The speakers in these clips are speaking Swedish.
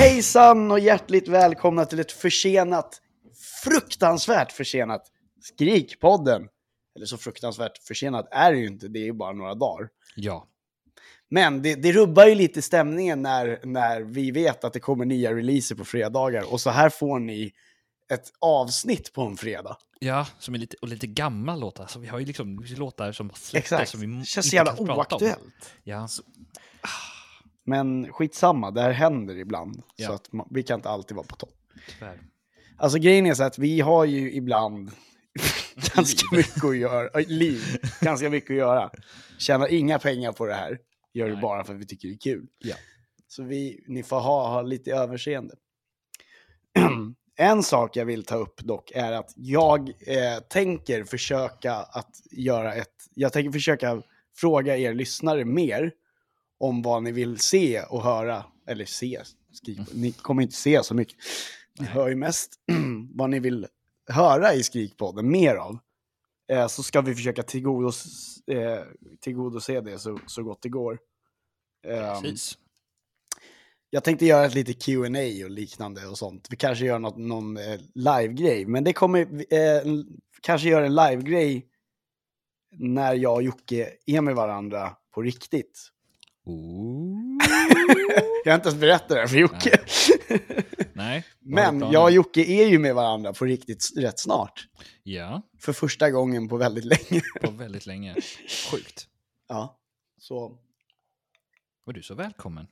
Hejsan och hjärtligt välkomna till ett försenat, fruktansvärt försenat Skrikpodden. Eller så fruktansvärt försenat är det ju inte, det är ju bara några dagar. Ja. Men det, det rubbar ju lite stämningen när, när vi vet att det kommer nya releaser på fredagar och så här får ni ett avsnitt på en fredag. Ja, som är lite, och lite gamla låtar. Så vi har ju liksom låtar som släpptes Exakt, som vi det känns så jävla kan prata om. oaktuellt. Men skitsamma, det här händer ibland. Ja. Så att man, vi kan inte alltid vara på topp. tyvärr. Alltså grejen är så att vi har ju ibland ganska mycket att göra. äh, Liv, ganska mycket att göra. Tjänar inga pengar på det här. Gör det Nej. bara för att vi tycker det är kul. Ja. Så vi, ni får ha, ha lite överseende. en sak jag vill ta upp dock är att jag eh, tänker försöka att göra ett... Jag tänker försöka fråga er lyssnare mer om vad ni vill se och höra. Eller se, skrik, ni kommer inte se så mycket. Ni hör ju mest vad ni vill höra i Skrikpodden mer av. Eh, så ska vi försöka tillgodos, eh, tillgodose det så, så gott det går. Ehm, Precis. jag tänkte göra ett lite Q&A och liknande och sånt. Vi kanske gör något, någon eh, live-grej, men det kommer, eh, kanske göra en live-grej när jag och Jocke är med varandra på riktigt. Jag har inte ens berättat det här för Jocke. Nej. Men jag och Jocke är ju med varandra på riktigt rätt snart. Ja, För första gången på väldigt länge. på väldigt länge. Sjukt. Ja, så Och du är så välkommen.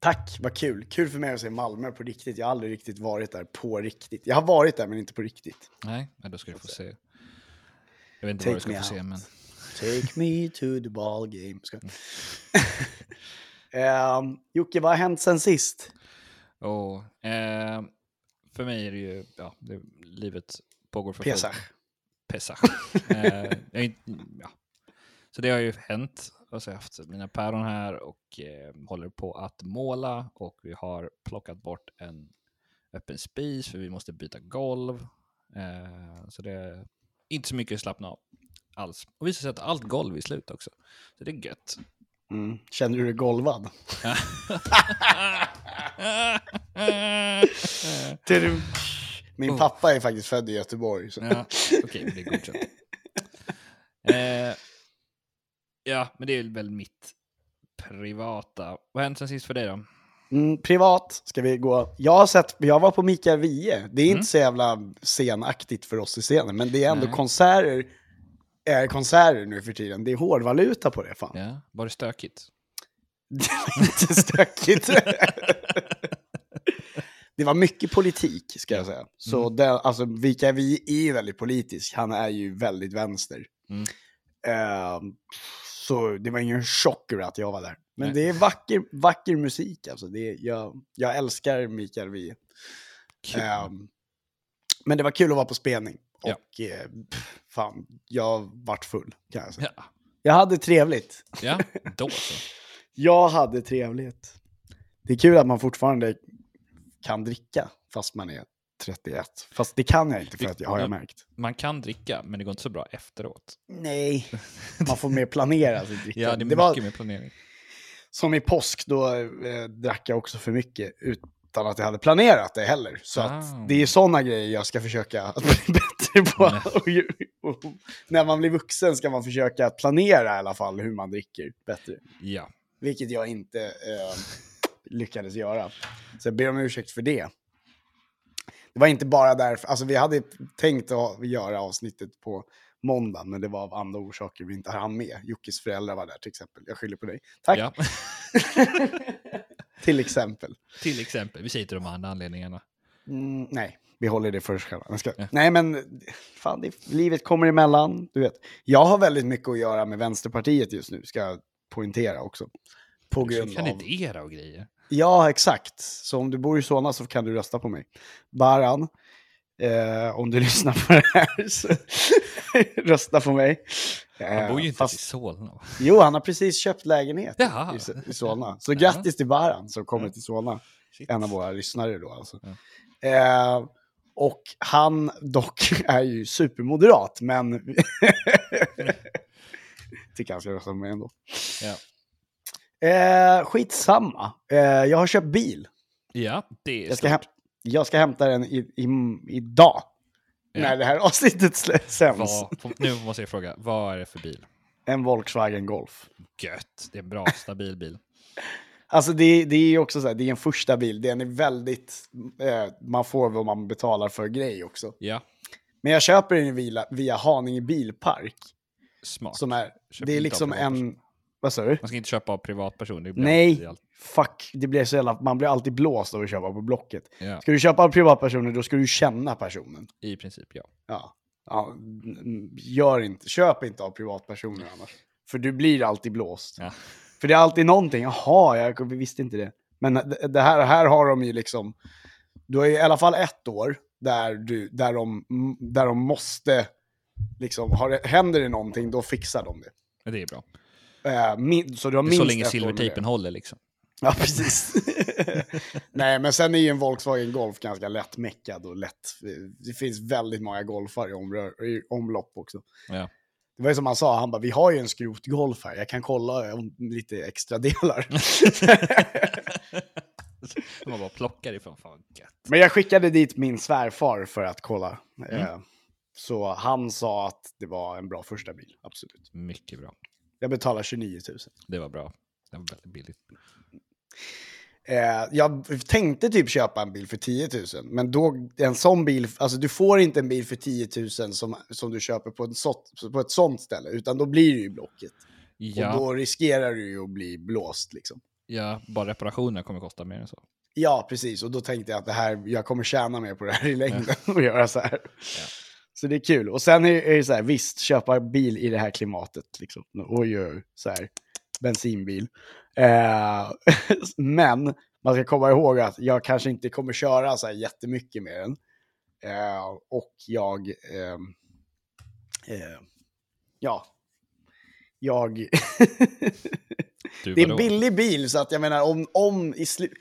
tack, vad kul. Kul för mig att se Malmö på riktigt. Jag har aldrig riktigt varit där på riktigt. Jag har varit där men inte på riktigt. Nej, ja, då ska du få se. Jag vet inte Take vad du ska få se, out. men... Take me to the ball game. Ska. Ehm, Jocke, vad har hänt sen sist? Och, eh, för mig är det ju... Ja, det, livet pågår för. Pesach. Pesach. eh, jag ja. Så det har ju hänt. Och så har jag haft mina päron här och eh, håller på att måla och vi har plockat bort en öppen spis för vi måste byta golv. Eh, så det är inte så mycket att slappna av alls. Och visar sig att allt golv är slut också. Så det är gött. Mm. Känner du dig golvad? Min pappa är faktiskt född i Göteborg. Så. Ja, okej, det är godkänt. Eh, ja, men det är väl mitt privata. Vad hänt sen sist för dig då? Mm, privat ska vi gå. Jag har sett, jag var på Mikael Wiehe. Det är Mm. inte så jävla scenaktigt för oss i scenen, men det är ändå Nej. konserter. Är konserter nu för tiden. Det är hårdvaluta på det fan. Ja, var det stökigt? Det var inte stökigt. det var mycket politik, ska jag säga. Så Mm. det, alltså, Mikael Wiehe är väldigt politisk. Han är ju väldigt vänster. Mm. Ehm, så det var ingen chock över att jag var där. Men Nej. det är vacker, vacker musik alltså. Det är, jag, jag älskar Mikael Wiehe. Ehm, men det var kul att vara på spelning. Ja. Och eh, pff, fan, jag vart full kan jag säga. Ja, Jag hade trevligt. ja, då så. Jag hade trevligt. Det är kul att man fortfarande kan dricka fast man är 31. Fast det kan jag inte för att jag har jag märkt. Man kan dricka, men det går inte så bra efteråt. Nej, man får mer planera sitt drickande. Ja, det är det mycket var mer planering. som i påsk, då eh, drack jag också för mycket utan att jag hade planerat det heller. Så Ah. att det är sådana grejer jag ska försöka att bli bättre på. Och, ju- och, när man blir vuxen ska man försöka planera i alla fall hur man dricker bättre. Ja, Vilket jag inte eh, lyckades göra. Så jag ber om ursäkt för det. Det var inte bara därför, alltså vi hade tänkt att göra avsnittet på måndag, men det var av andra orsaker vi inte hann med. Jockes föräldrar var där till exempel. Jag skyller på dig. Tack. ja. Till exempel. till exempel. Vi säger inte de andra anledningarna. Mm, nej, vi håller det för oss själva. Ska... Ja. Nej, men fan, det, livet kommer emellan. Du vet. Jag har väldigt mycket att göra med Vänsterpartiet just nu, ska jag poäntera också. På Du grund ska av... kandidera och grejer. Ja, exakt. Så om du bor i Solna så kan du rösta på mig. Baran, eh, om du lyssnar på det här, så rösta på mig. Han bor ju Eh, inte fast- i Solna. Jo, han har precis köpt lägenhet Jaha. i, i Solna. Så Ja. grattis till Baran som kommer Ja. till Solna. Shit. En av våra lyssnare då alltså. Eh, och han dock är ju supermoderat, men tycker han ska rösta på mig ändå. Ja. Eh, skitsamma. Eh, jag har köpt bil. Ja, det är Jag ska, häm- jag ska hämta den i, i, idag. Ja. När det här avsnittet sänds. Nu måste jag fråga, vad är det för bil? En Volkswagen Golf. Gött, det är en bra, stabil bil. Alltså det, det är också så här, det är en första bil. Den är väldigt, eh, man får vad man betalar för grej också. Ja, Men jag köper den via, via Haninge Bilpark. smart. Som är, Köp det är liksom en, vad sa du? Man ska inte köpa av privatperson. det blir Nej, alltid fuck, det blir så jävla, man blir alltid blåst av att köpa på Blocket. Ja, Ska du köpa av privatpersoner då ska du känna personen. i princip ja. Ja. ja gör inte, köp inte av privatpersoner annars. För du blir alltid blåst. Ja. För det är alltid någonting, jaha, jag visste inte det. Men det här, här har de ju liksom, du har i alla fall ett år där, du, där, de, där de måste, liksom, har händer det någonting, då fixar de det. Det är bra. Eh, min, så du har minst så länge silvertejpen håller liksom. Ja, precis. Nej, men sen är ju en Volkswagen Golf ganska lätt meckad och lätt. Det finns väldigt många golfar i omlopp också. Ja. Det var ju som han sa, han bara, vi har ju en skrotgolf här, jag kan kolla om lite extra delar. Man bara plockar ifrån, gött. men jag skickade dit min svärfar för att kolla. Mm. Eh, Så han sa att det var en bra första bil, absolut. Mycket bra. Jag betalar 29 000. Det var bra. Det var väldigt billigt. Eh, jag tänkte typ köpa en bil för 10 000, men då, en sån bil, alltså du får inte en bil för 10 000 som, som du köper på, en sånt, på ett sånt ställe, utan då blir det ju Blocket. Ja, Och då riskerar du ju att bli blåst liksom. ja, bara reparationerna kommer kosta mer än så. Ja, precis. Och då tänkte jag att det här, jag kommer tjäna mer på det här i längden och göra så här. Så det är kul. Och sen är, är det så här, visst, köpa bil i det här klimatet. Liksom. Oj, oj, så här, bensinbil. Eh, men man ska komma ihåg att jag kanske inte kommer köra så här jättemycket med den. Eh, och jag... Eh, eh, ja. Jag... Det är en billig bil, så att jag menar om, om i slut...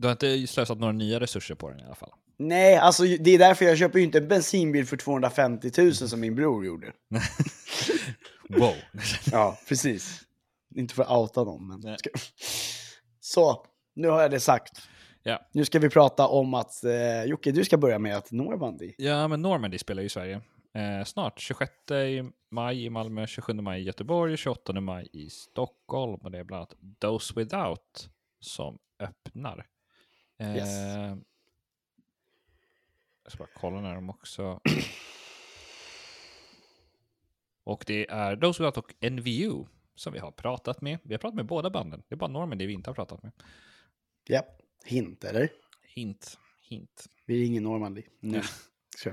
Du har inte slösat några nya resurser på den i alla fall. Nej, alltså det är därför jag köper ju inte en bensinbil för 250 000 som min bror gjorde. Wow. Ja, precis. Inte för att outa någon, men... Ska... Så, nu har jag det sagt. Ja. Nu ska vi prata om att, eh, Jocke, du ska börja med att Normandy. ja, men Normandy spelar ju i Sverige. Eh, snart, 26 i maj i Malmö, 27 maj i Göteborg, 28 maj i Stockholm. Och det är bland annat Those Without som öppnar. Eh, Yes. Jag ska bara kolla när de också... och det är Those Without och NVU som vi har pratat med. Vi har pratat med båda banden. Det är bara Normandy vi inte har pratat med. Ja, hint, eller? Hint, hint. Vi ringer Normandy. Nu. Så.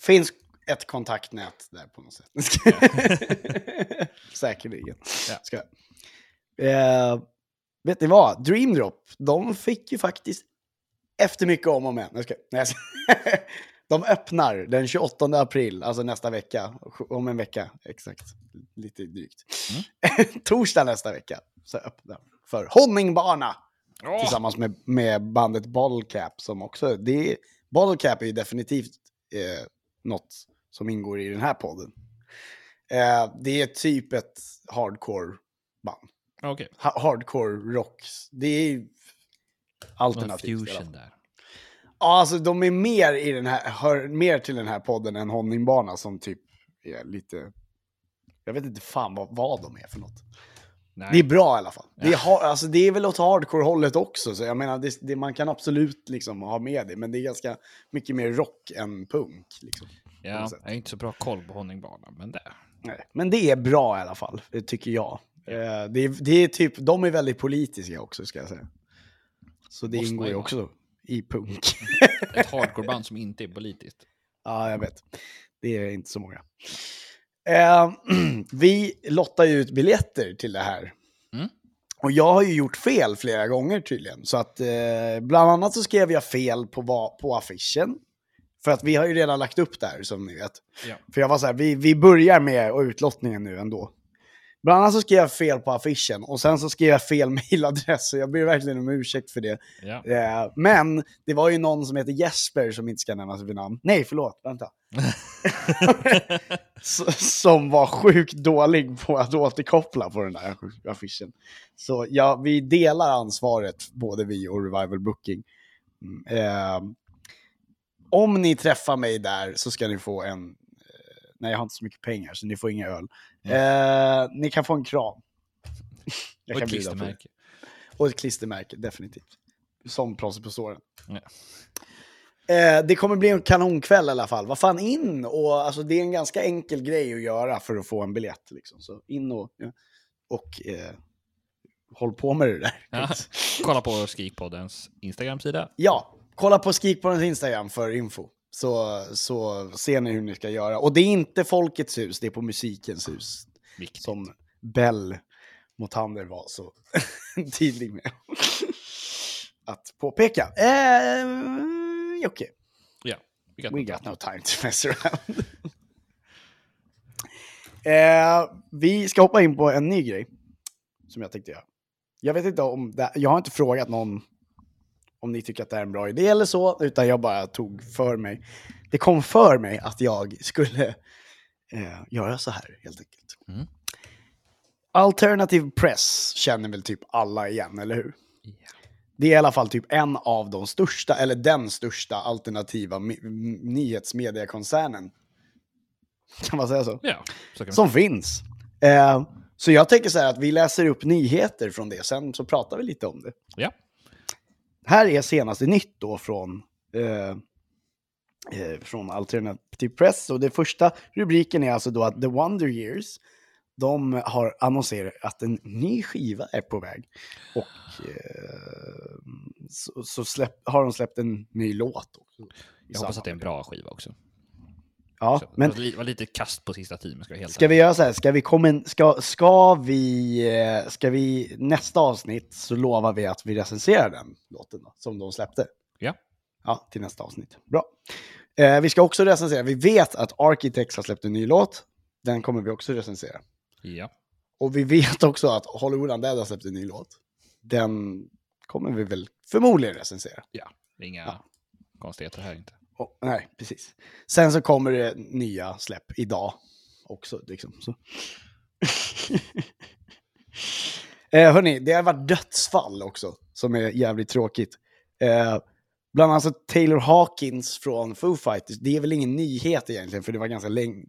Finns ett kontaktnät där på något sätt. Säkerligen. Ja. Ska. Eh, vet ni vad? Dreamdrop, de fick ju faktiskt efter mycket om och men. Jag ska, nej, jag ska. De öppnar den 28 april, alltså nästa vecka. Om en vecka, exakt. Lite drygt. Torsdag nästa vecka så öppnar för Honningbana. Tillsammans med, med bandet Bottle Cap som också, det är, är ju definitivt eh, något som ingår i den här podden. Eh, det är typ ett hardcore band. Okej, Ha- hardcore rock. Det är alternativt. fusion där. Ja, alltså de är mer, i den här, hör mer till den här podden än Honningbana som typ är lite... Jag vet inte fan vad, vad de är för något. Nej. Det är bra i alla fall. Det är, alltså, det är väl åt hardcore-hållet också, så jag menar, det, det, man kan absolut liksom ha med det, men det är ganska mycket mer rock än punk. Liksom. Ja, jag har inte så bra koll på Honningbanan, men det. Nej. Men det är bra i alla fall, det tycker jag. Eh, det, är, det är typ, de är väldigt politiska också, ska jag säga. Så det Måste ingår ju också i punk. Ett hardcoreband som inte är politiskt. Ja, jag vet. Det är inte så många. Eh, vi lottar ju ut biljetter till det här. Mm. Och jag har ju gjort fel flera gånger tydligen. Så att eh, bland annat så skrev jag fel på, va- på affischen. För att vi har ju redan lagt upp där som ni vet. Ja. För jag var så här, vi, vi börjar med utlottningen nu ändå. Bland annat så skrev jag fel på affischen och sen så skrev jag fel mailadress. Så jag ber verkligen om ursäkt för det. Ja. Eh, men det var ju någon som heter Jesper som inte ska nämnas vid namn. Nej, förlåt, vänta. Som var sjukt dålig på att återkoppla på den där affischen. Så ja, vi delar ansvaret, både vi och Revival Booking. Mm, eh, om ni träffar mig där så ska ni få en... Nej, jag har inte så mycket pengar så ni får inga öl. Eh, ni kan få en kram. Jag Och ett klistermärke. Och ett klistermärke, definitivt. Som plåster på såren. Ja. Eh, det kommer bli en kanonkväll i alla fall. Vad fan, in och alltså, det är en ganska enkel grej att göra för att få en biljett. Liksom. Så in och, och eh, håll på med det där. Ja. Kolla på Skrikpoddens Instagram-sida. Ja, kolla på hans Instagram för info. Så, så ser ni hur ni ska göra. Och det är inte Folkets hus, det är på Musikens hus. Viktigt. Som Bell Motander var så tydlig med att påpeka. Eh, Okej, Ja. vi kan- we got no time to mess around. eh, vi ska hoppa in på en ny grej som jag tänkte göra. Jag vet inte om det, jag har inte frågat någon om ni tycker att det är en bra idé eller så, utan jag bara tog för mig. Det kom för mig att jag skulle eh, göra så här helt enkelt. Mm. Alternative press känner väl typ alla igen, eller hur? Det är i alla fall typ en av de största, eller den största alternativa nyhetsmediekoncernen. Kan man säga så? Ja, så Som finns. Eh, så jag tänker så här att vi läser upp nyheter från det, sen så pratar vi lite om det. Ja. Här är senaste nytt då från, eh, eh, från Alternative Press. Och det första rubriken är alltså då att The Wonder Years, de har annonserat att en ny skiva är på väg. Och eh, så, så släpp, har de släppt en ny låt. Också, Jag hoppas att det är en bra skiva också. Ja, Så, men det var li- var lite kast på sista tiden, ska helt Ska vi göra så här, ska vi, kommen, ska, ska vi, eh, ska vi nästa avsnitt så lovar vi att vi recenserar den låten då, som de släppte. Ja. Ja, till nästa avsnitt. Bra. Eh, vi ska också recensera, vi vet att Architects har släppt en ny låt. Den kommer vi också recensera. Ja. Och vi vet också att Hollywood Undead har släppt en ny låt. Den kommer vi väl förmodligen recensera. ja. Inga Ja. konstigheter här inte. Och, nej, precis. Sen så kommer det nya släpp idag också. Liksom, så. eh, hörni, det har varit dödsfall också, som är jävligt tråkigt. Eh, bland annat så Taylor Hawkins från Foo Fighters. Det är väl ingen nyhet egentligen, för det var ganska länge...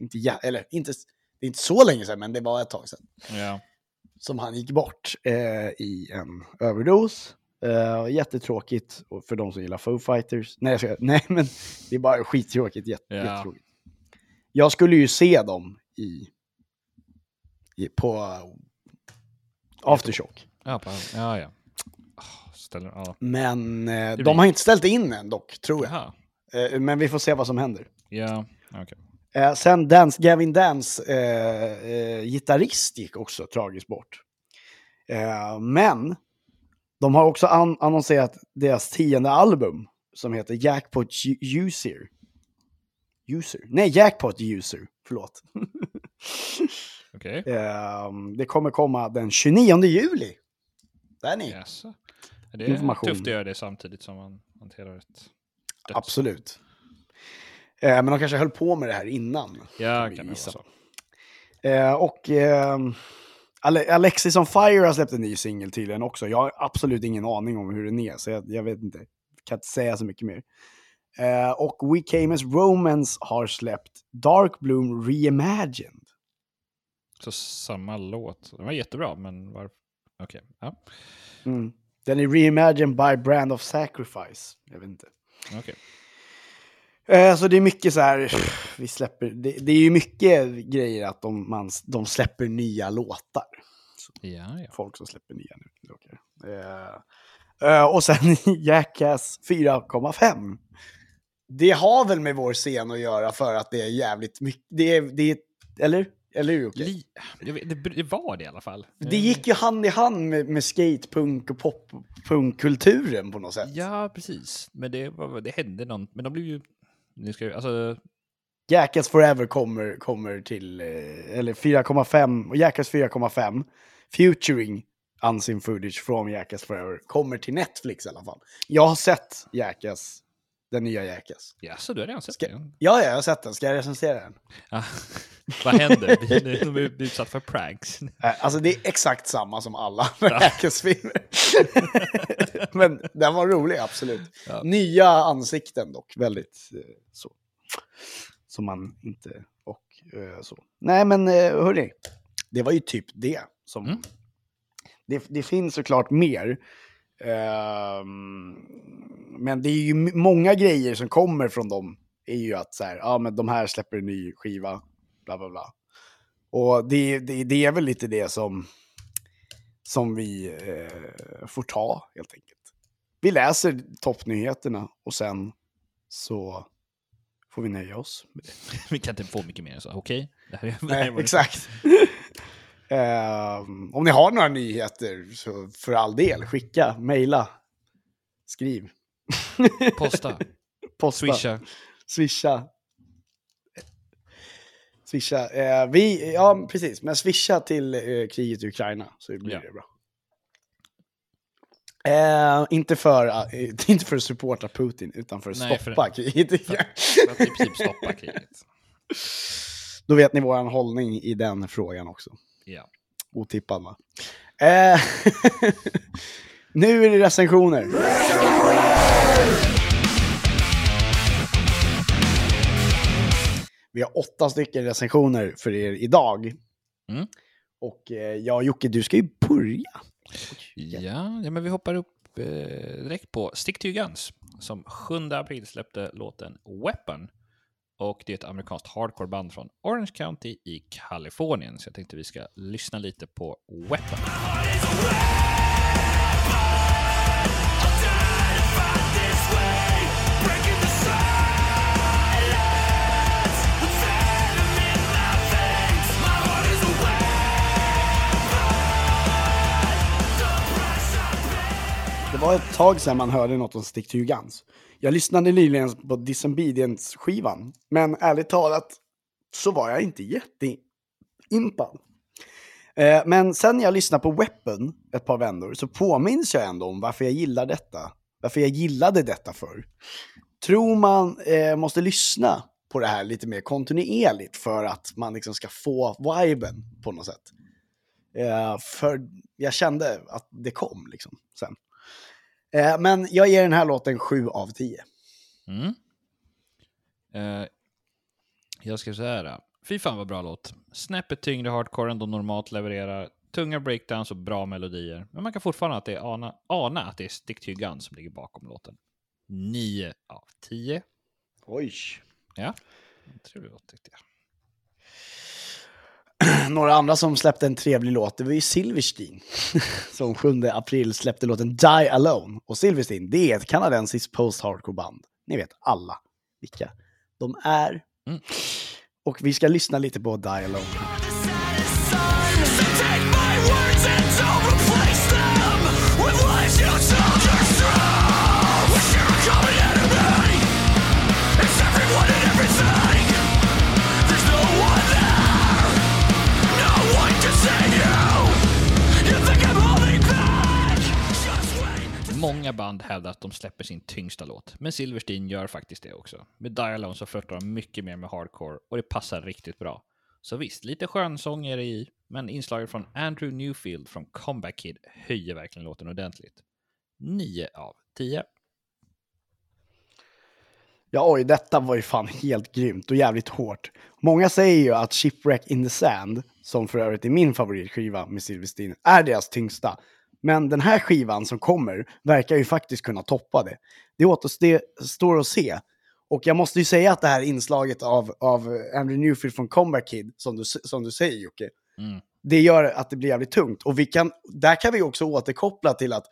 Inte, ja, eller inte, det är inte så länge sedan, men det var ett tag sedan Ja. som han gick bort eh, i en överdos. Eh, jättetråkigt för de som gillar Foo Fighters. Nej, jag ska, nej, men det är bara skittråkigt. Jätte, Ja. Jättetråkigt. Jag skulle ju se dem i, i på uh, Aftershock. Ja, på, ja, ja. Ah, Ställer, ja. Men blir- de har inte ställt in än dock, tror jag. Eh, men vi får se vad som händer. Ja, okej. Eh, sen Dance, Gavin Dance, gitarrist, gick också tragiskt bort. Men de har också an- annonserat deras tionde album som heter Jackpot User. User? Nej, Jackpot User. Förlåt. Okej. eh, det kommer komma den 29 juli. Där är ni. Jaså. Det är Information. tufft att göra det samtidigt som man hanterar ett döds- Absolut. Eh, men de kanske höll på med det här innan. Ja, kan det vara så. Eh, och eh, Ale- Alexis on Fire har släppt en ny singel tydligen också. Jag har absolut ingen aning om hur den är, så jag, jag vet inte. Kan inte säga så mycket mer. Eh, och We Came As Romance har släppt Dark Bloom Reimagined. Så samma låt. Den var jättebra, men varför? Okej. Ja, Mm. Den är reimagined by Brand of Sacrifice. Jag vet inte. okej. Eh, så det är mycket så här, vi släpper, det, det är ju mycket grejer att de, man, de släpper nya låtar. Ja, ja. folk som släpper nya nu. Okay. Eh, eh, och sen Jackass 4,5. Det har väl med vår scen att göra för att det är jävligt mycket. Det är, det är, eller? Eller hur vet, det, det var det i alla fall. Det gick ju hand i hand med, med skatepunk och poppunkkulturen på något sätt. Ja, precis. Men det, var, det hände något. Men de blev ju... Nu ska, alltså, Jackass Forever kommer, kommer till, eh, eller 4,5, och Jackass 4,5, featuring unseen footage från Jackass Forever, kommer till Netflix i alla fall. Jag har sett Jackass, den nya Jackass. ja, så du har redan sett Ska, det? ja, ja, jag har sett den. Ska jag recensera den? Ja. Vad händer? De- De är utsatt för pranks. Eh, Alltså det är exakt samma som alla Jackass-filmer. Men den var rolig, absolut. Ja. Nya ansikten dock, väldigt eh, så. Som man inte, och eh, så. Nej men hörni, det var ju typ det som... Mm. Det, det finns såklart mer. Ehm, men det är ju många grejer som kommer från dem. är ju att så här, ja men de här släpper en ny skiva, bla bla bla. Och det, det, det är väl lite det som, som vi eh, får ta, helt enkelt. Vi läser toppnyheterna och sen så får vi nöja oss med det. Vi kan inte få mycket mer än så. Okej? Här Nej, exakt. Ehm, om ni har några nyheter, så för all del, skicka, mejla, skriv, Posta. posta, Swisha. swisha. Swisha. Eh, vi, ja, precis, men swisha till eh, kriget i Ukraina så blir Ja. det bra. Eh, inte, för, eh, inte för att supporta Putin, utan för att Nej, för- stoppa kriget. i För, för att i princip stoppa kriget. Då vet ni vår hållning i den frågan också. Ja. Otippad va? Eh, nu är det recensioner. Vi har åtta stycken recensioner för er idag. Mm. Och eh, ja, Jocke, du ska ju börja. Ja, ja, men vi hoppar upp eh, direkt på Stick to Guns som 7 april släppte låten Weapon. Och det är ett amerikanskt hardcoreband från Orange County i Kalifornien. Så jag tänkte vi ska lyssna lite på Weapon. Det var ett tag sedan man hörde något om Stick to Guns. Jag lyssnade nyligen på Disobedience-skivan, men ärligt talat så var jag inte jätteimpad. Eh, men sen när jag lyssnade på Weapon ett par vändor så påminns jag ändå om varför jag gillar detta. Varför jag gillade detta förr. Tror man eh, måste lyssna på det här lite mer kontinuerligt för att man liksom ska få viben på något sätt. Eh, för jag kände att det kom liksom sen. Eh, men jag ger den här låten 7 av 10. Mm. Eh, jag ska säga det. Fy fan vad bra låt. Snäppet tyngre hardcore än de normalt levererar. Tunga breakdowns och bra melodier. Men man kan fortfarande att det är ana, ana att det är Stick to Gun som ligger bakom låten. 9 av 10. Oj. Ja, trevlig låt tyckte jag. Några andra som släppte en trevlig låt, det var ju Silverstein. som 7 april släppte låten Die Alone. Och Silverstein, det är ett kanadensiskt post-hardcore-band. Ni vet alla vilka de är. Mm. Och vi ska lyssna lite på Die Alone. Många band hävdar att de släpper sin tyngsta låt, men Silverstein gör faktiskt det också. Med Dialone så flörtar de mycket mer med hardcore och det passar riktigt bra. Så visst, lite skönsång är det i, men inslaget från Andrew Newfield från Comeback Kid höjer verkligen låten ordentligt. 9 av 10. Ja, oj, detta var ju fan helt grymt och jävligt hårt. Många säger ju att Shipwreck in the Sand, som för övrigt är min favoritskiva med Silverstein, är deras tyngsta. Men den här skivan som kommer verkar ju faktiskt kunna toppa det. Det återstår att se. Och jag måste ju säga att det här inslaget av, av Andrew Newfield från Comeback Kid, som du, som du säger Jocke, Mm. det gör att det blir jävligt tungt. Och vi kan, där kan vi också återkoppla till att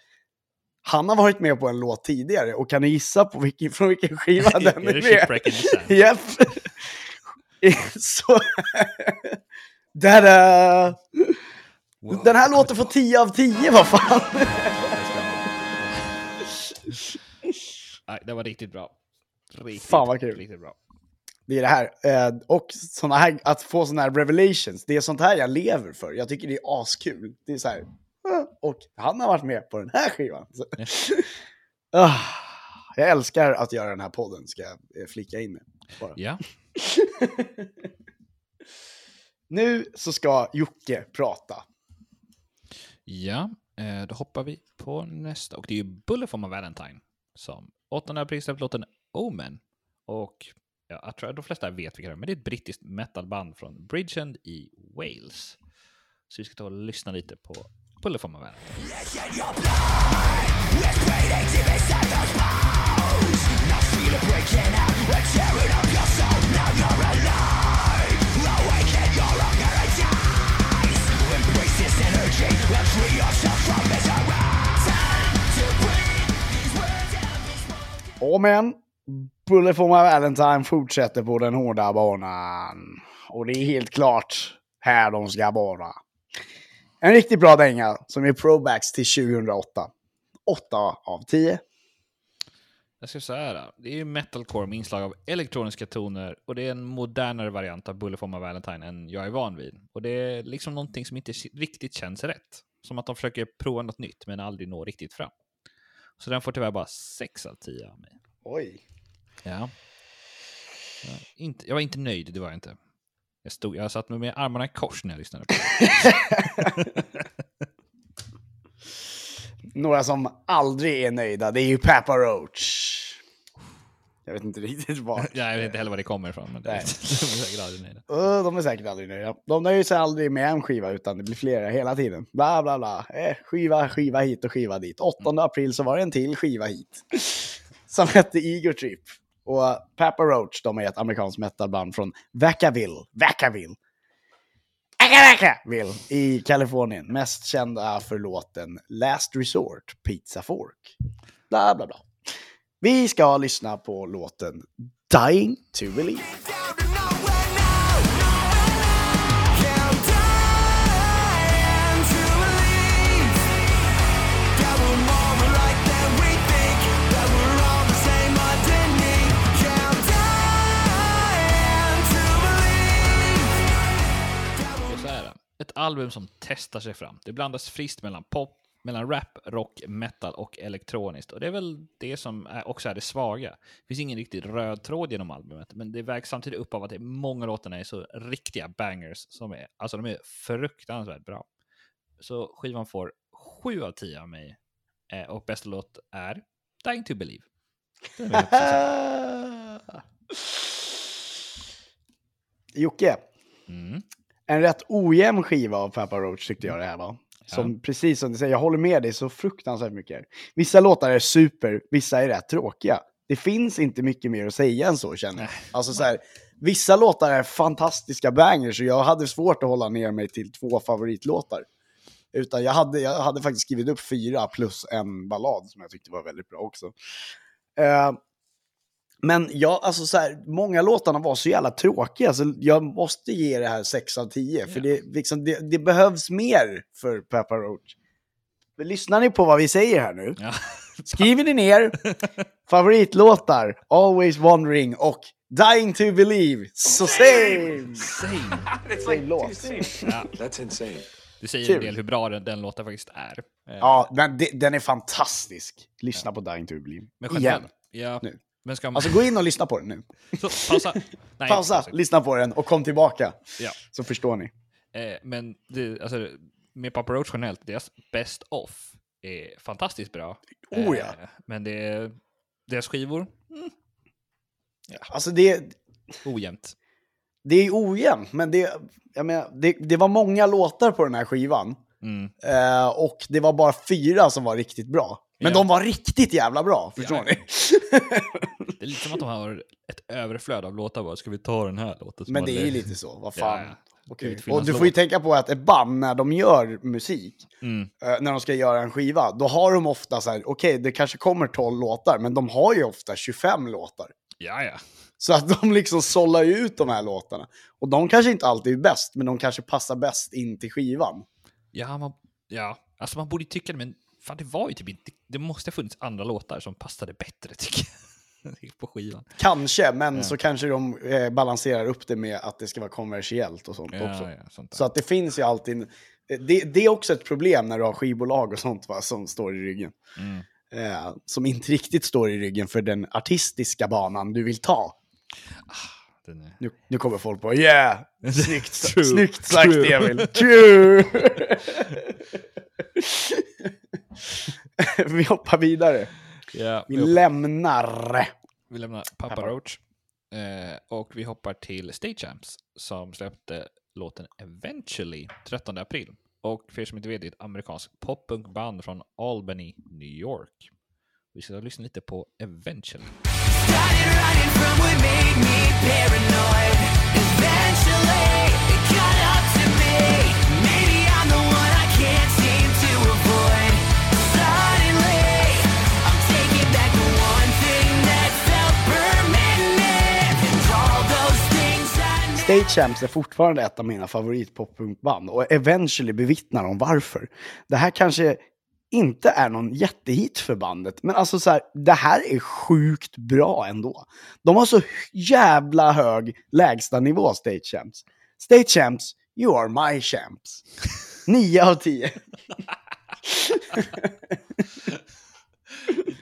han har varit med på en låt tidigare och kan ni gissa på vilken, från vilken skiva den Är är det med? Sand? Japp. Så Da-da! Wow, Den här låten får 10 av 10, vad fan? Nej, det var riktigt bra. Riktigt, Fan, vad kul. Riktigt bra. Det är det här. Eh, och såna här, att få såna här revelations, det är sånt här jag lever för. Jag tycker det är askul. Det är så här, "Ah, och han har varit med på den här skivan. Ah, jag älskar att göra den här podden, ska jag eh, flika in med. Bara. Ja, Nu så ska Jocke prata ja. Eh, då hoppar vi på nästa. Och det är ju Bullet for my Valentine som 8 april släppte låten Omen. Och ja, jag tror att de flesta vet vilka det är, men det är ett brittiskt metalband från Bridgend i Wales. Så vi ska ta och lyssna lite på Bullet for my Valentine. Men, Bullet for my Valentine fortsätter på den hårda banan. Och det är helt klart här de ska vara. En riktigt bra dänga som är probacks till 2008. 8 av 10. Jag ska säga det är ju metalcore med inslag av elektroniska toner och det är en modernare variant av Bullet for my Valentine än jag är van vid. Och det är liksom någonting som inte riktigt känns rätt. Som att de försöker prova något nytt men aldrig når riktigt fram. Så den får tyvärr bara 6 av 10 av mig. Oj. Ja. Ja, inte, jag var inte nöjd, det var jag inte. Jag, stod, jag satt med, med armarna i kors när jag lyssnade på. Några som aldrig är nöjda, det är ju Papa Roach. Jag vet inte riktigt var. Ja, jag vet inte heller var det kommer ifrån, men det, de är säkert aldrig nöjda. Uh, de är säkert aldrig nöjda. De nöjer sig aldrig med en skiva utan det blir flera hela tiden. Bla bla bla. Eh, skiva, skiva hit och skiva dit. 8 april så var det en till skiva hit. Som hette Ego Trip. Och Papa Roach, de är ett amerikanskt metalband från Vacaville. Vacaville. Vacaville i Kalifornien. Mest kända för låten Last Resort, Pizza Fork. Bla bla bla. Vi ska lyssna på låten Dying to Believe. Så är det. Ett album som testar sig fram. Det blandas friskt mellan pop, mellan rap, rock, metal och elektroniskt. Och det är väl det som är, också är det svaga. Det finns ingen riktig röd tråd genom albumet, men det vägs samtidigt upp av att det är många låtarna är så riktiga bangers som är, alltså de är fruktansvärt bra. Så skivan får 7 av 10 av mig. Eh, och bästa låt är Dying to Believe. Jocke, Mm. en rätt ojämn skiva av Papa Roach tyckte jag det här var. Som, Precis som du säger, jag håller med dig så fruktansvärt mycket. Vissa låtar är super, vissa är rätt tråkiga. Det finns inte mycket mer att säga än så känner jag. Alltså så här, vissa låtar är fantastiska bangers och jag hade svårt att hålla ner mig till två favoritlåtar. Utan jag hade, jag hade faktiskt skrivit upp fyra plus en ballad som jag tyckte var väldigt bra också. Eh, men jag, alltså så här, många låtarna var så jävla tråkiga, så jag måste ge det här 6 av 10. För det, liksom, det, det behövs mer för Peppa Roach. Lyssnar ni på vad vi säger här nu? Ja. Skriver ni ner favoritlåtar, Always Wondering och Dying to Believe, så same! Same. Same låt. Ja, That's insane. det säger Kul. en del hur bra den, den låten faktiskt är. Ja, men det, den är fantastisk. Lyssna på Dying to Believe. Men Igen. ja, Nu. Men ska man... Alltså gå in och lyssna på den nu. så, pausa. Nej, Pausa, lyssna på den och kom tillbaka. Ja. Så förstår ni. Eh, men det, alltså, med Papa Roach generellt, deras Best Off är fantastiskt bra. Oh, ja. Eh, men det är, deras skivor, Alltså det, ojämnt. det är ojämnt, men det, jag menar, det, det var många låtar på den här skivan. Mm. Eh, och det var bara fyra som var riktigt bra. Men Ja. de var riktigt jävla bra, förstår Ja. ni? Det är lite som att de har ett överflöd av låtar. Bara, Ska vi ta den här låten? Men det är ju lite så, vad fan. Ja. Utfyllnadslåt. Och du får ju tänka på att ett band, när de gör musik, Mm. eh, när de ska göra en skiva, då har de ofta så här, okej, det kanske kommer 12 låtar, men de har ju ofta 25 låtar. Ja, ja. Så att de liksom sållar ju ut de här låtarna. Och de kanske inte alltid är bäst, men de kanske passar bäst in till skivan. Ja, man, ja, alltså man borde tycka det, men fan det var ju typ inte, det måste ha funnits andra låtar som passade bättre tycker jag. på skivan. Kanske, men Ja. så kanske de eh, balanserar upp det med att det ska vara kommersiellt och sånt också. Ja, ja, sånt. Så att det finns ju alltid... eh, Det, det är också ett problem när du har skivbolag och sånt va, som står i ryggen. Mm. Eh, som inte riktigt står i ryggen för den artistiska banan du vill ta. Den är... Nu, nu kommer folk på yeah! Snyggt, snyggt sagt. Emil. True! Vi hoppar vidare. Ja, Vi vi, hoppar, lämnar. vi lämnar Papa Papa. Roach eh, och vi hoppar till Stagechamps som släppte låten Eventually 13 april. Och för er som inte vet, det är ett amerikanskt poppunkband från Albany, New York. Vi ska lyssna lite på Eventually. Started running from what made me paranoid. I Stage Champs är fortfarande ett av mina favoritpoppunkband och eventually bevittnar de varför. Det här kanske inte är någon jättehit för bandet, men alltså så här, det här är sjukt bra ändå. De har så jävla hög lägsta nivå, Stage Champs. Stage Champs, you are my champs. 9 av 10.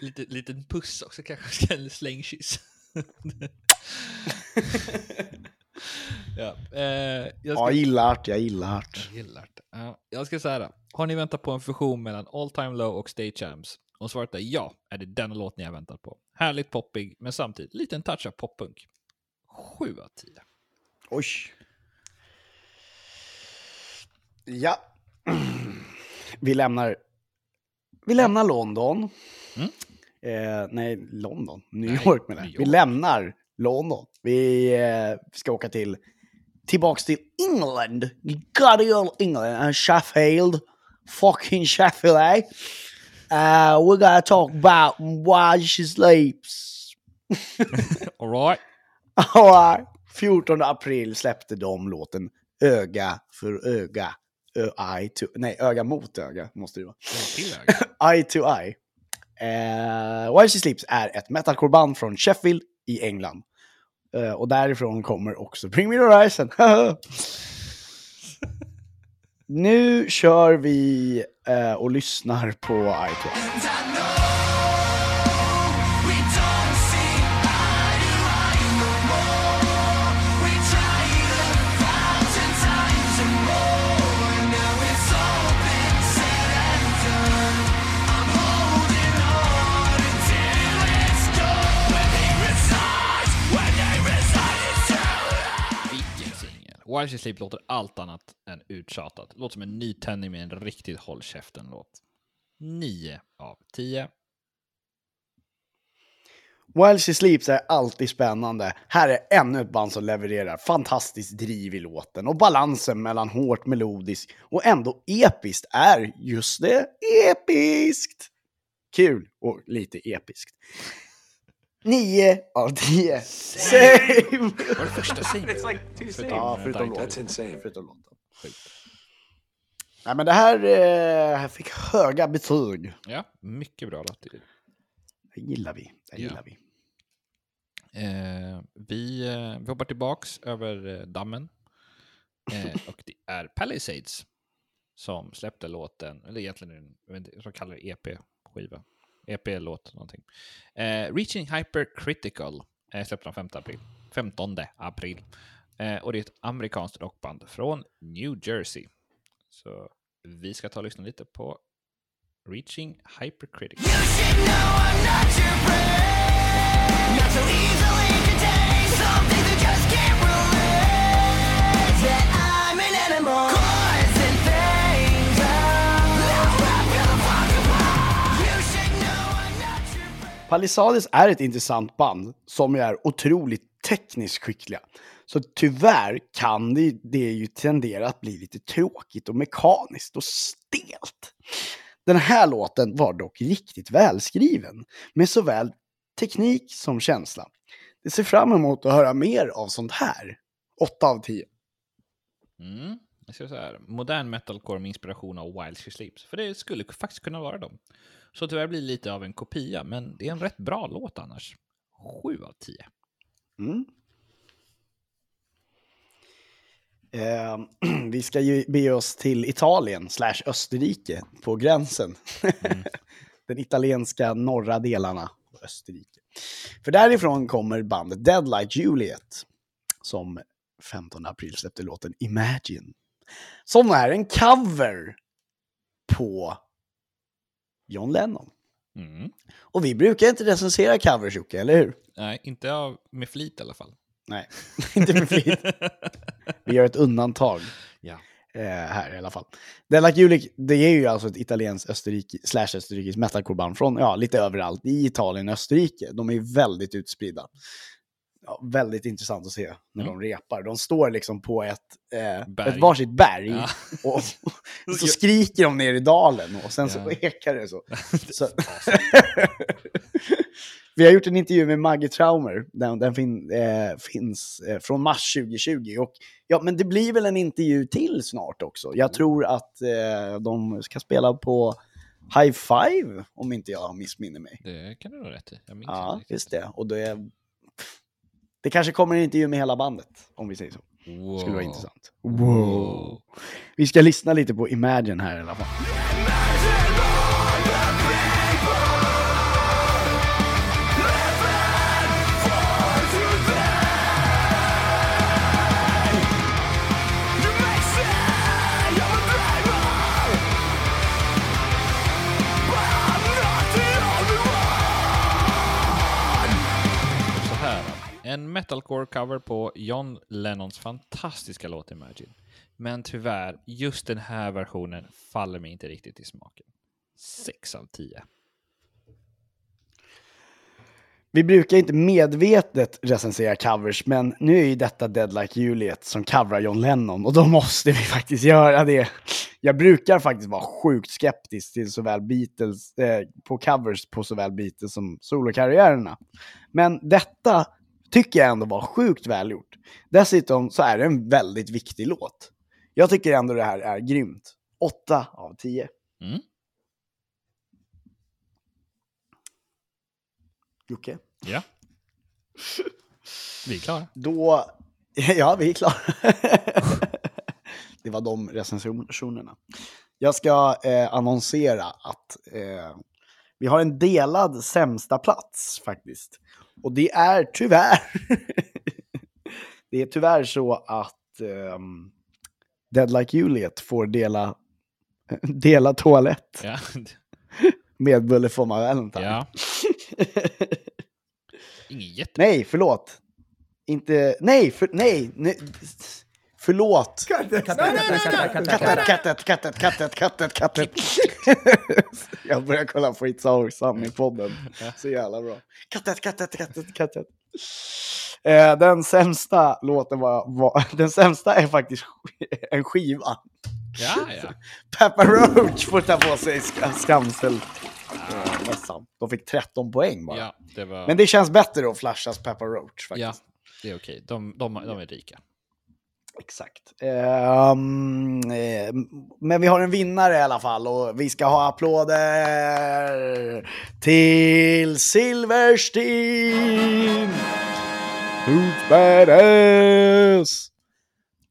Lite, liten puss också kanske, en slängkyss. ja, eh, jag ska... Ja, gillar det, jag gillar det. Jag gillar det. Ja, jag ska säga. Har ni väntat på en fusion mellan All Time Low och Stay Champs? Om svaret är ja, är det denna låt ni har väntat på. Härligt poppig, men samtidigt liten touch av poppunk. 7 av 10. Oj. Ja. Vi lämnar, vi lämnar London. Mm. Eh, nej, London. New Nej, York menar jag. Vi lämnar London. Vi eh, ska åka till, tillbaks till England. Goody old England. And Sheffield. Fucking Sheffield, eh? Uh, we're gonna talk about why she sleeps. Alright. Alright. 14 april släppte de låten Öga för öga. Ö, eye to, nej, öga mot öga måste det vara. Eye to eye. Eh, While She Sleeps är ett metalcore-band från Sheffield i England. Uh, och därifrån kommer också Bring Me The Horizon. nu kör vi uh, och lyssnar på iTunes. While She Sleep låter allt annat än uttjatat. Låter som en nytändning med en riktigt håll käften-låt. 9 av 10. While She Sleeps är alltid spännande. Här är ännu ett band som levererar fantastiskt driv i låten och balansen mellan hårt melodiskt och ändå episkt är just det, episkt. Kul och lite episkt. 9 av 10. Same! Var det första singeln? Ja, förutom låten. låten. Förutom låten. Nej, men det här eh, fick höga betyg. Ja, mycket bra låt. Det gillar vi. Det Ja. gillar vi. Eh, vi, eh, vi hoppar tillbaks över eh, dammen. Eh, och det är Palisades som släppte låten, eller egentligen en, jag vet inte, jag kallar det EP-skiva. EP-låt någonting. Eh, Reaching Hypercritical eh, släppte den 5 april. 15 april. Eh, och det är ett amerikanskt rockband från New Jersey. Så vi ska ta och lyssna lite på Reaching Hypercritical. You Palisades är ett intressant band som är otroligt tekniskt skickliga. Så tyvärr kan det, det ju tendera att bli lite tråkigt och mekaniskt och stelt. Den här låten var dock riktigt välskriven med såväl teknik som känsla. jag ser fram emot att höra mer av sånt här. 8 av 10. Mm. Jag ser så här, modern metalcore med inspiration av Wild She Sleeps. För det skulle faktiskt kunna vara dem. Så tyvärr blir det lite av en kopia, men det är en rätt bra låt annars. 7 av 10. Mm. Eh, vi ska ju bege oss till Italien slash Österrike på gränsen. Den italienska norra delarna av Österrike. För därifrån kommer bandet Deadlight Juliet som 15 april släppte låten Imagine. Som är en cover på John Lennon. Mm. Och vi brukar inte recensera covers, Jocke, eller hur? Nej, inte av, med flit i alla fall. Nej, inte med flit. Vi gör ett undantag Ja. eh, här i alla fall. Della Julik, det är ju alltså ett italienskt Österrike, slash österrikiskt metalcore-band från ja, lite överallt i Italien och Österrike. De är väldigt utspridda. Ja, väldigt intressant att se när Mm. de repar. De står liksom på ett, eh, Berg. ett varsitt berg Ja. och, och så skriker de ner i dalen och sen så Ja. ekar det så. så. Vi har gjort en intervju med Maggie Traumer, den, den fin, eh, finns eh, från mars 2020. Och, ja, men det blir väl en intervju till snart också. Jag tror att eh, de ska spela på High Five, om inte jag missminner mig. Det kan du ha rätt i. Jag minns Ja, inte just det. Och det, det kanske kommer en intervju med hela bandet, om vi säger så. Wow. Skulle vara intressant. Wow. Vi ska lyssna lite på Imagine här i alla fall. Metalcore-cover på John Lennons fantastiska låt Imagine. Men tyvärr, just den här versionen faller mig inte riktigt i smaken. 6 av 10. Vi brukar inte medvetet recensera covers, men nu är ju detta Dead Like Juliet som coverar John Lennon och då måste vi faktiskt göra det. Jag brukar faktiskt vara sjukt skeptisk till såväl Beatles, eh, på covers på såväl Beatles som solokarriärerna. Men detta tycker jag ändå var sjukt välgjort. Dessutom så är det en väldigt viktig låt. Jag tycker ändå det här är grymt. 8 av 10. Mm. Jocke? Ja. Vi är klara. Då, ja vi är klara. det var de recensionerna. Jag ska eh, annonsera att eh, vi har en delad sämsta plats faktiskt. Och det är tyvärr, det är tyvärr så att ehm, Dead Like Juliet får dela, dela toalett Ja. med Bulle von Valentine. ja. Inget jätte... Nej, förlåt. Inte, nej, för, nej, nej. Förlåt. Kattet, kattet, kattet, kattet, kattet, kattet. Jag börjar kolla på It's Our Sun i podden. Så jävla bra. Kattet, kattet, kattet, kattet. Eh, den sämsta låten var, var, den sämsta är faktiskt en skiva. Ja, ja. Peppa Roach får ta på sig sk- skamsel. Eh, nästan. De fick 13 poäng bara. ja det var... Men det känns bättre att flashas Peppa Roach faktiskt. Ja, det är okej. De, de, de är rika. Exakt. Eh, men vi har en vinnare i alla fall och vi ska ha applåder till Silverstein! Who's badass?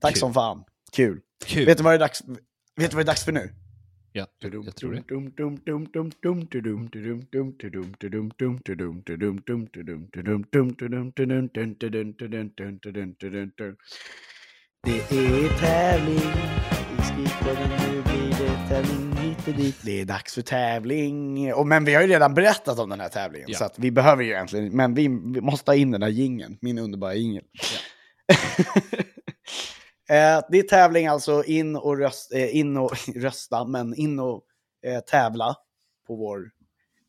Tack Kul. som fan. Kul. Kul. Vet du vad det är dags, vet du vad det är dags för nu? Ja, jag tror det. Det är tävling i Skrikpodden, nu blir det tävling hit och dit. Det är dags för tävling. Och, men vi har ju redan berättat om den här tävlingen, Ja. så att vi behöver ju egentligen, men vi, vi måste ha in den här jingeln, min underbara jingel. Eh, det är tävling alltså, in och, röst, eh, in och rösta, men in och eh, tävla på vår...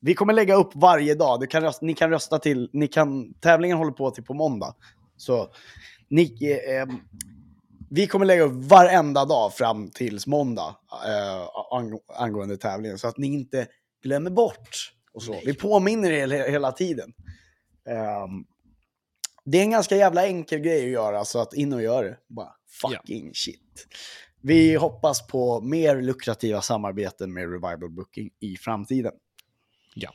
Vi kommer lägga upp varje dag, du kan rösta, ni kan rösta till, ni kan, tävlingen håller på till på måndag. Så ni, eh, eh, vi kommer lägga upp varenda dag fram tills måndag eh, ang angående tävlingen, så att ni inte glömmer bort. Och så. Vi påminner er he- hela tiden. Ehm, det är en ganska jävla enkel grej att göra, så att in och gör det. Bara fucking shit. Vi hoppas på mer lukrativa samarbeten med Revival Booking i framtiden. Ja.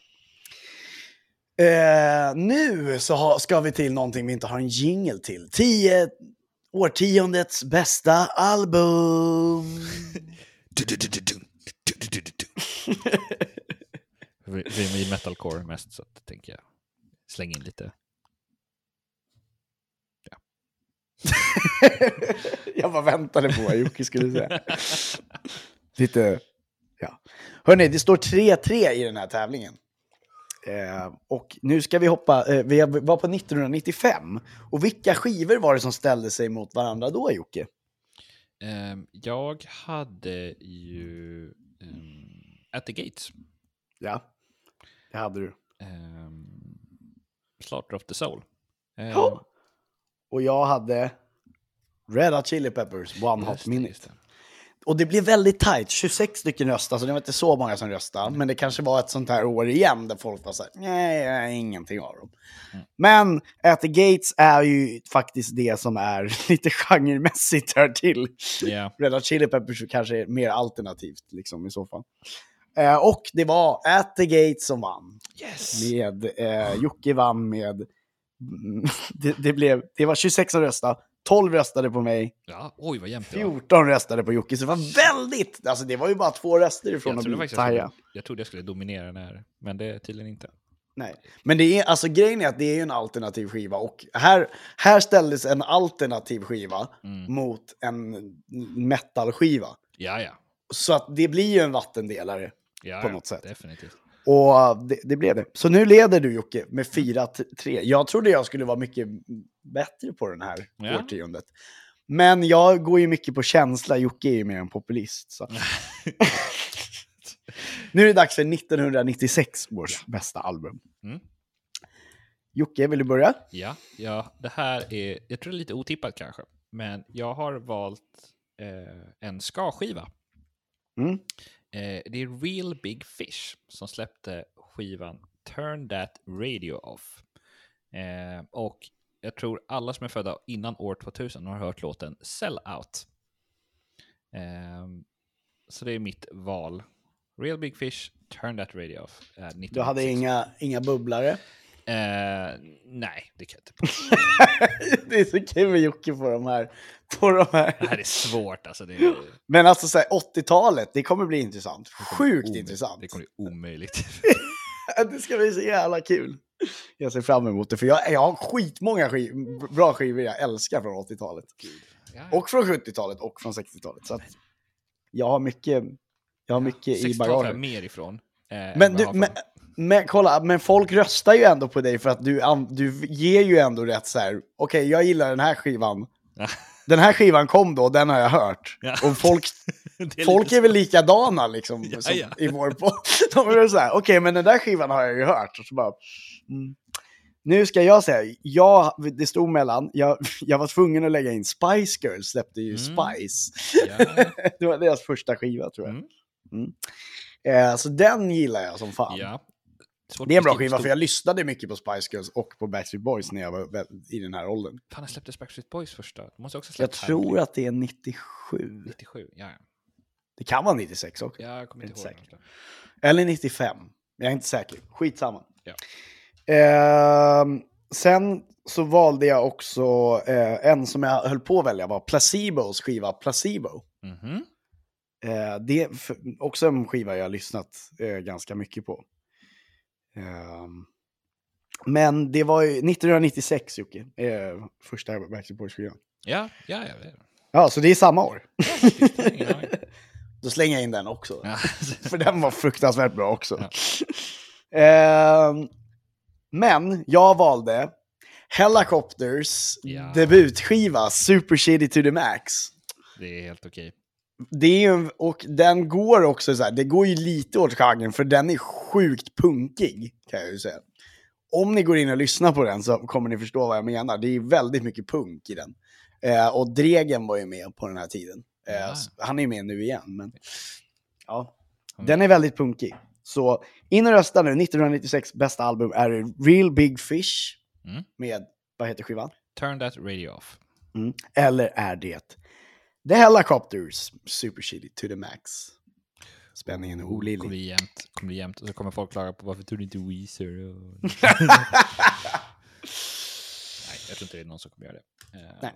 Eh, nu så ha, ska vi till någonting vi inte har en jingle till. 10 årtiondets bästa album. Vi är i metalcore mest, så att, tänker jag slänga in lite. jag bara väntade på vad Jocke skulle säga. Lite, ja. Hörni, det står 3-3 i den här tävlingen. Eh, och nu ska vi hoppa, eh, vi var på 1995. Och vilka skivor var det som ställde sig mot varandra då, Jocke? Ehm, jag hade ju um, At the Gates, Ja, det hade du. um, Slaughter of the Soul. Ehm, Ja. Och jag hade Red Hot Chili Peppers, One Hot Minute. Och det blev väldigt tight, 26 stycken röstade, så det var inte så många som röstade. Men det kanske var ett sånt här år igen där folk var såhär, nej, nej, ingenting av dem. Men At the Gates är ju faktiskt det som är lite genremässigt hör till. Ja. Red Chili Peppers kanske är mer alternativt liksom i så fall. Eh, och det var At the Gates som vann. Yes! Med, eh, Jocke vann med, mm, det, det, blev, det var 26 som röstade, 12 röstade på mig, Ja, oj vad jämnt det var. 14 röstade på Jocke, så det var väldigt, alltså det var ju bara två röster ifrån Jag att bli jag, jag trodde jag skulle dominera den här, men det är tydligen inte. Nej. Men det är, alltså grejen är att det är ju en alternativ skiva och här, här ställdes en alternativ skiva Mm. mot en metalskiva. Ja, ja. Så att det blir ju en vattendelare. ja På ja, något sätt. Definitivt. Och det, det blev det. Så nu leder du Jocke med 4-3. Jag trodde jag skulle vara mycket bättre på den här Ja. årtiondet. Men jag går ju mycket på känsla, Jocke är ju mer en populist. Så. nu är det dags för 1996 års bästa album. Mm. Jocke, vill du börja? Ja, ja, det här är, jag tror det är lite otippat kanske, men jag har valt eh, en ska-skiva. Mm. Eh, det är Real Big Fish som släppte skivan Turn That Radio Off. Eh, och jag tror alla som är födda innan år 2000 har hört låten Sell Out. Eh, så det är mitt val. Real Big Fish, Turn That Radio Off. är Du hade 1996. inga, inga bubblare. Eh, nej, det kan jag inte påstå. det är så kul med Jocke på de här. På de här. Det här är svårt alltså. Det är, Men alltså så här, 80-talet, det kommer bli intressant. Sjukt omöjligt. intressant. Det kommer bli omöjligt. Det ska bli så jävla kul. Jag ser fram emot det, för jag, jag har skitmånga skiv, bra skivor jag älskar från 80-talet. Ja, Och från 70-talet och från 60-talet. Så jag har mycket, jag har mycket i 60-talet har jag bagaget. mer ifrån. eh, Men, du, men, men kolla, men folk röstar ju ändå på dig för att du, du ger ju ändå rätt så här. okej jag gillar den här skivan. Ja. Den här skivan kom då, den har jag hört. Ja. Och folk, är folk är väl likadana liksom, Ja, som i vår podd. De är så här, okej men den där skivan har jag ju hört. Och så bara, mm. Nu ska jag säga, jag, det stod mellan, jag, jag var tvungen att lägga in Spice Girls, släppte ju Mm. Spice. Det var deras första skiva tror jag. Mm. Mm. Eh, så den gillar jag som fan. Ja. Svårt Det är en bra skiva för jag lyssnade mycket på Spice Girls och på Backstreet Boys när jag var i den här åldern. Fan, jag släppte Backstreet Boys första. De måste också Jag tror att det är 97. 97. Ja. Det kan vara 96 också. Ja, jag kommer Inte inte ihåg. säker. Eller 95. Jag är inte säker. Skitsamma. Ja. Ehm, sen så valde jag också eh, en som jag höll på att välja var Placebos skiva Placebo. Mhm. Eh, det är också en skiva jag har lyssnat eh, ganska mycket på. Ehm, men det var ju 1996 Jocke, eh, första Backstreet Boys-skivan. Ja, ja, ja. Ja, så det är samma år. Då slänger jag in den också. Ja. För den var fruktansvärt bra också. Ja. Ehm, men jag valde Helicopters debutskiva Super Shitty to the Max. Det är helt okej. Det är ju, och den går också så här, det går ju lite åt genren för den är sjukt punkig kan jag ju säga. Om ni går in och lyssnar på den så kommer ni förstå vad jag menar. Det är väldigt mycket punk i den. Eh, och Dregen var ju med på den här tiden. Eh, Han är ju med nu igen, men ja. Den är väldigt punkig. Så in och rösta nu, 1996 bästa album är Real Big Fish Mm. med Vad heter skivan? Turn that radio off. Mm. Eller är det The Helicopters Super Chili to the Max? Spänningen är Kommer olidlig. bli jämnt. Kommer bli jämnt. Och så kommer folk klaga på varför tog du inte Weezer? Och... Nej, jag tror inte det är någon som kommer göra det. Eh, Nej.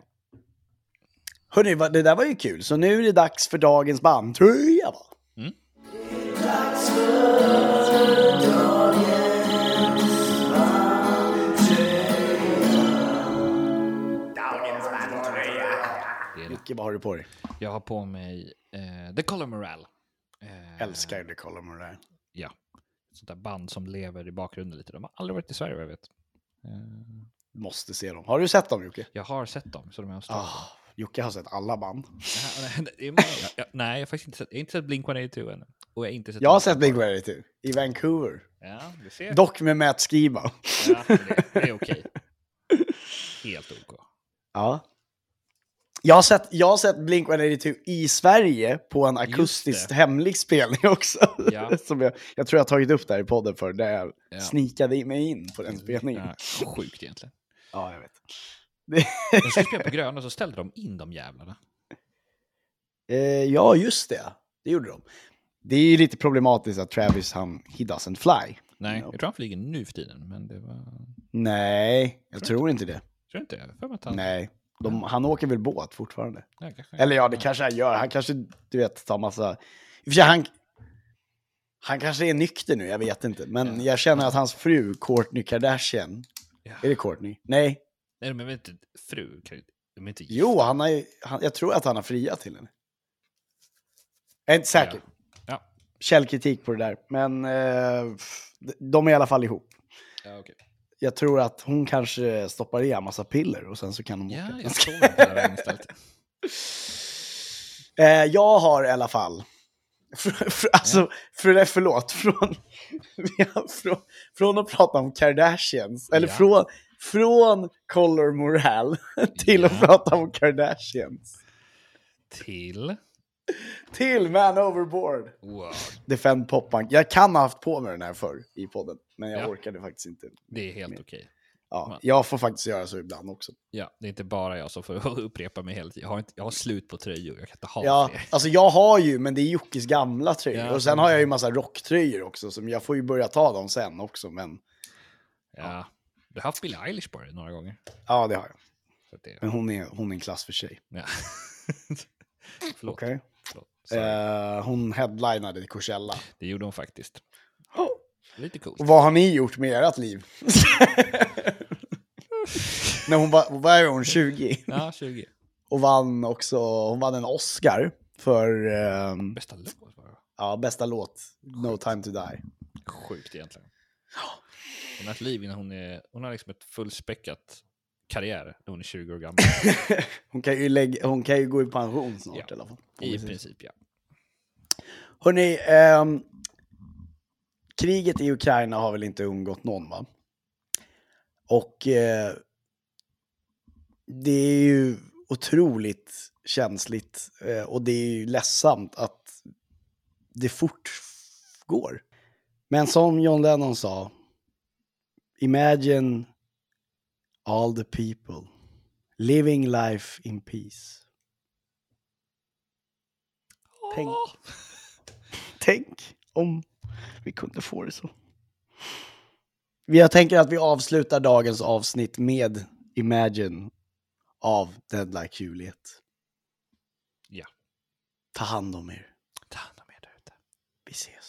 Hörni, vad- det där var ju kul. Så nu är det dags för dagens bandtröja va? Mm. Micke, vad har du på dig? Jag har på mig eh, The Color Morale. Eh, Älskar The Color Morale. Ja. Sånt där band som lever i bakgrunden lite. De har aldrig varit i Sverige vad jag vet. Eh, Måste se dem. Har du sett dem Jocke? jag har sett dem, så de är Ah, Jocke har sett alla band. Många. Jag- Nej, jag har faktiskt inte sett, jag inte sett Blink-182 ännu. Och jag har inte sett Jag har sett Big Rarity i Vancouver. Ja, du ser. Dock med Matt Skiba. Ja, det, det är okej. Helt OK. Ja. Jag har sett, jag har sett Blink-182 i Sverige på en akustiskt det. hemlig spelning också. Ja. Som jag, jag tror jag har tagit upp där i podden för där jag Ja. snikade mig in på den spelningen. Ja, sjukt egentligen. Ja, jag vet. De skulle spela på Gröna så ställde de in de jävlarna. Eh, ja, just det. Det gjorde de. Det är ju lite problematiskt att Travis, han, he doesn't fly. Nej, Ja. jag tror han flyger nu för tiden, men det var... Nej, jag tror inte det. Tror inte? Har för att han... Nej. De, han åker väl båt fortfarande? Ja. Eller ja, det kanske han gör. Han kanske, du vet, tar massa... I han, han kanske är nykter nu, jag vet inte. Men Ja. jag känner att hans fru, Kourtney Kardashian... Ja. Är det Kourtney? Nej. Nej, men vet inte, fru. De är inte gifta. Jo, han har, han, jag tror att han har friat till henne. Jag är inte säker. Ja. Källkritik på det där. Men eh, de är i alla fall ihop. Ja, okej. Jag tror att hon kanske stoppar i en massa piller och sen så kan de Ja, åka. jag såg det. Eh, jag har i alla fall, fr- fr- alltså, för, förlåt, från, från, från att prata om Kardashians, eller Ja. från, från Color Morale till att Ja. prata om Kardashians. Till... Till Man Overboard. Wow. Defend Pop-Punk. Jag kan ha haft på mig den här förr i podden, men jag Ja. orkade faktiskt inte. Det är helt okej. Ja, jag får faktiskt göra så ibland också. Ja, det är inte bara jag som får upprepa mig hela tiden. Jag har, inte, jag har slut på tröjor, jag kan inte ha Ja, fler. alltså jag har ju, men det är Jockes gamla tröjor. Ja, och sen har jag ju massa rocktröjor också, som jag får ju börja ta dem sen också. Men Ja. Du har haft Billie Eilish på dig några gånger. ja, det har jag. Det, Men hon är, hon är en klass för sig. ja. Förlåt. Okej. förlåt. Eh, hon headlinade i Coachella. Det gjorde hon faktiskt. Lite coolt. Och vad har ni gjort med ert liv? När hon var, vad är hon, 20? Ja, 20. Och vann också, hon vann en Oscar för ehm, Bästa låt ja, bästa låt, No time to die. Sjukt egentligen. Hon har ett liv innan hon är... Hon har liksom ett fullspäckat karriär när hon är 20 år gammal. Hon kan ju, lägga, hon kan ju gå i pension snart Ja, i alla fall. I princip, ja. Hörrni, ehm, kriget i Ukraina har väl inte undgått någon va? Och eh, det är ju otroligt känsligt eh, och det är ju ledsamt att det fort går. Men som John Lennon sa, Imagine all the people living life in peace. Tänk, tänk om vi kunde få det så. Jag tänker att vi avslutar dagens avsnitt med Imagine av Dead Like Juliet. Ja. Ta hand om er. Ta hand om er där ute. Vi ses.